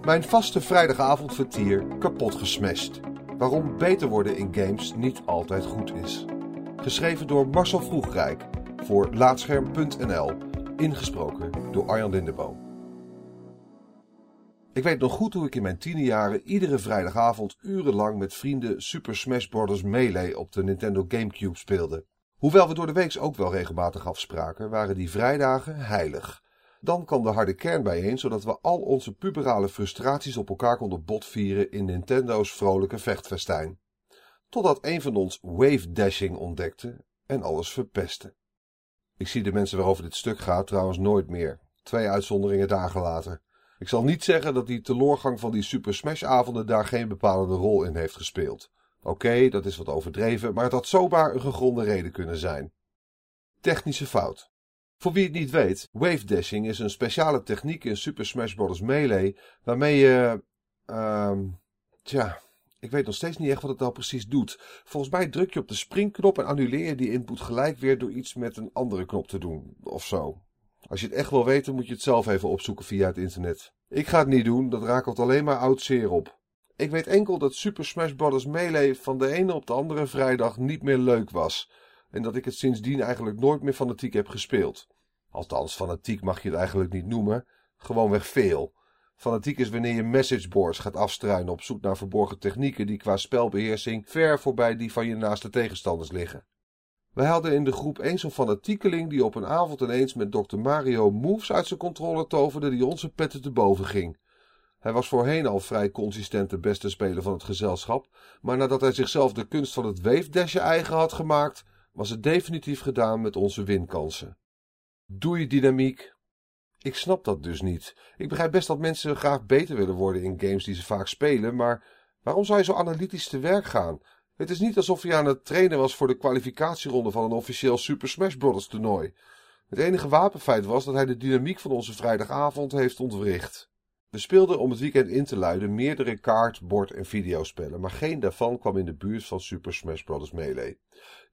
Mijn vaste vrijdagavondvertier kapot gesmashed. Waarom beter worden in games niet altijd goed is. Geschreven door Marcel Vroegrijk voor Laatscherm.nl. Ingesproken door Arjan Lindeboom. Ik weet nog goed hoe ik in mijn tienerjaren iedere vrijdagavond urenlang met vrienden Super Smash Bros. Melee op de Nintendo Gamecube speelde. Hoewel we door de weeks ook wel regelmatig afspraken, waren die vrijdagen heilig. Dan kwam de harde kern bijeen, zodat we al onze puberale frustraties op elkaar konden botvieren in Nintendo's vrolijke vechtfestijn. Totdat een van ons wave dashing ontdekte en alles verpestte. Ik zie de mensen waarover dit stuk gaat trouwens nooit meer. Twee uitzonderingen dagen later. Ik zal niet zeggen dat die teloorgang van die Super Smash avonden daar geen bepalende rol in heeft gespeeld. Oké, dat is wat overdreven, maar het had zomaar een gegronde reden kunnen zijn. Technische fout. Voor wie het niet weet, wave dashing is een speciale techniek in Super Smash Bros. Melee waarmee je. Uh, tja, ik weet nog steeds niet echt wat het nou precies doet. Volgens mij druk je op de springknop en annuleer je die input gelijk weer door iets met een andere knop te doen, of zo. Als je het echt wil weten, moet je het zelf even opzoeken via het internet. Ik ga het niet doen, dat rakelt alleen maar oud zeer op. Ik weet enkel dat Super Smash Bros. Melee van de ene op de andere vrijdag niet meer leuk was. En dat ik het sindsdien eigenlijk nooit meer fanatiek heb gespeeld. Althans, fanatiek mag je het eigenlijk niet noemen. Gewoonweg veel. Fanatiek is wanneer je messageboards gaat afstruinen op zoek naar verborgen technieken die qua spelbeheersing ver voorbij die van je naaste tegenstanders liggen. Wij hadden in de groep eens zo'n fanatiekeling die op een avond ineens met Dr. Mario moves uit zijn controle toverde die onze petten te boven ging. Hij was voorheen al vrij consistent de beste speler van het gezelschap, maar nadat hij zichzelf de kunst van het weefdasje eigen had gemaakt, was het definitief gedaan met onze winkansen. Doei dynamiek. Ik snap dat dus niet. Ik begrijp best dat mensen graag beter willen worden in games die ze vaak spelen, maar waarom zou je zo analytisch te werk gaan? Het is niet alsof hij aan het trainen was voor de kwalificatieronde van een officieel Super Smash Bros. toernooi. Het enige wapenfeit was dat hij de dynamiek van onze vrijdagavond heeft ontwricht. We speelden om het weekend in te luiden meerdere kaart, bord en videospellen, maar geen daarvan kwam in de buurt van Super Smash Bros. Melee.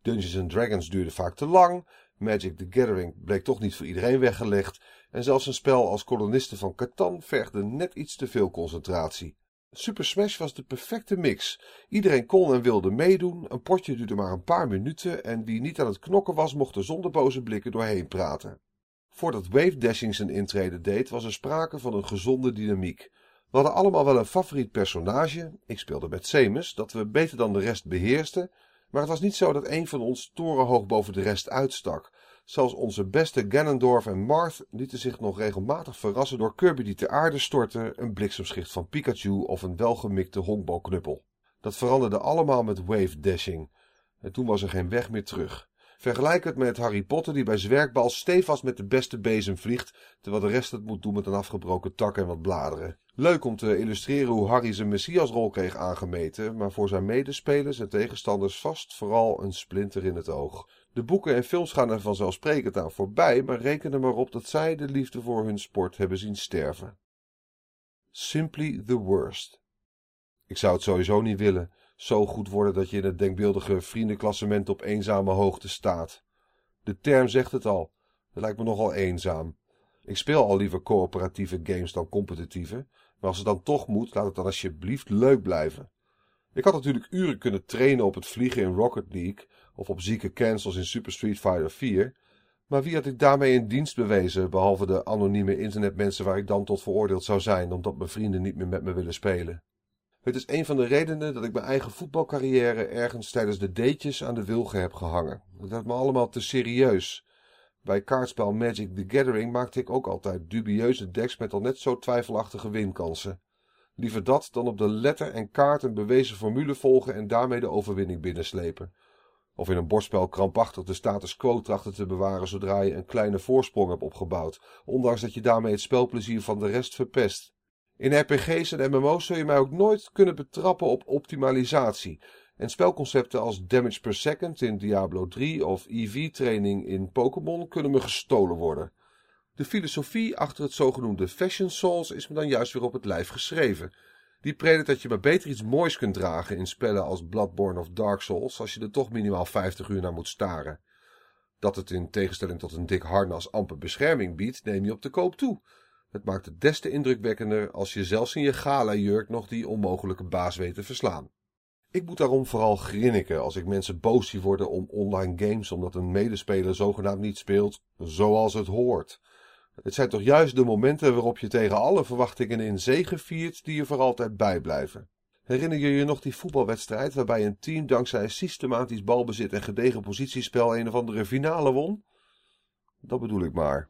Dungeons Dragons duurde vaak te lang, Magic the Gathering bleek toch niet voor iedereen weggelegd en zelfs een spel als kolonisten van Catan vergde net iets te veel concentratie. Super Smash was de perfecte mix. Iedereen kon en wilde meedoen, een potje duurde maar een paar minuten en wie niet aan het knokken was mocht er zonder boze blikken doorheen praten. Voordat Wave Dashing zijn intrede deed was er sprake van een gezonde dynamiek. We hadden allemaal wel een favoriet personage, ik speelde met Seamus, dat we beter dan de rest beheersten, maar het was niet zo dat een van ons torenhoog boven de rest uitstak. Zelfs onze beste Ganondorf en Marth lieten zich nog regelmatig verrassen door Kirby die ter aarde stortte, een bliksemschicht van Pikachu of een welgemikte honkbalknuppel. Dat veranderde allemaal met wave dashing. En toen was er geen weg meer terug. Vergelijk het met Harry Potter die bij zwerkbal stevast met de beste bezem vliegt, terwijl de rest het moet doen met een afgebroken tak en wat bladeren. Leuk om te illustreren hoe Harry zijn messiasrol kreeg aangemeten, maar voor zijn medespelers en tegenstanders vast vooral een splinter in het oog. De boeken en films gaan er vanzelfsprekend aan voorbij, maar reken er maar op dat zij de liefde voor hun sport hebben zien sterven. Simply the worst. Ik zou het sowieso niet willen, zo goed worden dat je in het denkbeeldige vriendenklassement op eenzame hoogte staat. De term zegt het al, het lijkt me nogal eenzaam. Ik speel al liever coöperatieve games dan competitieve, maar als het dan toch moet, laat het dan alsjeblieft leuk blijven. Ik had natuurlijk uren kunnen trainen op het vliegen in Rocket League of op zieke cancels in Super Street Fighter 4, maar wie had ik daarmee in dienst bewezen, behalve de anonieme internetmensen waar ik dan tot veroordeeld zou zijn omdat mijn vrienden niet meer met me willen spelen. Het is een van de redenen dat ik mijn eigen voetbalcarrière ergens tijdens de datejes aan de wilgen heb gehangen. Dat werd me allemaal te serieus. Bij kaartspel Magic the Gathering maakte ik ook altijd dubieuze decks met al net zo twijfelachtige winkansen. Liever dat dan op de letter en kaart een bewezen formule volgen en daarmee de overwinning binnenslepen. Of in een bordspel krampachtig de status quo trachten te bewaren zodra je een kleine voorsprong hebt opgebouwd, ondanks dat je daarmee het spelplezier van de rest verpest. In RPG's en MMO's zul je mij ook nooit kunnen betrappen op optimalisatie. En spelconcepten als damage per second in Diablo 3 of EV-training in Pokémon kunnen me gestolen worden. De filosofie achter het zogenoemde Fashion Souls is me dan juist weer op het lijf geschreven. Die predikt dat je maar beter iets moois kunt dragen in spellen als Bloodborne of Dark Souls als je er toch minimaal 50 uur naar moet staren. Dat het in tegenstelling tot een dik harnas amper bescherming biedt, neem je op de koop toe. Het maakt het des te indrukwekkender als je zelfs in je gala-jurk nog die onmogelijke baas weet te verslaan. Ik moet daarom vooral grinniken als ik mensen boos zie worden om online games omdat een medespeler zogenaamd niet speelt zoals het hoort. Het zijn toch juist de momenten waarop je tegen alle verwachtingen in zegen viert die je voor altijd bijblijven. Herinner je je nog die voetbalwedstrijd waarbij een team dankzij systematisch balbezit en gedegen positiespel een of andere finale won? Dat bedoel ik maar.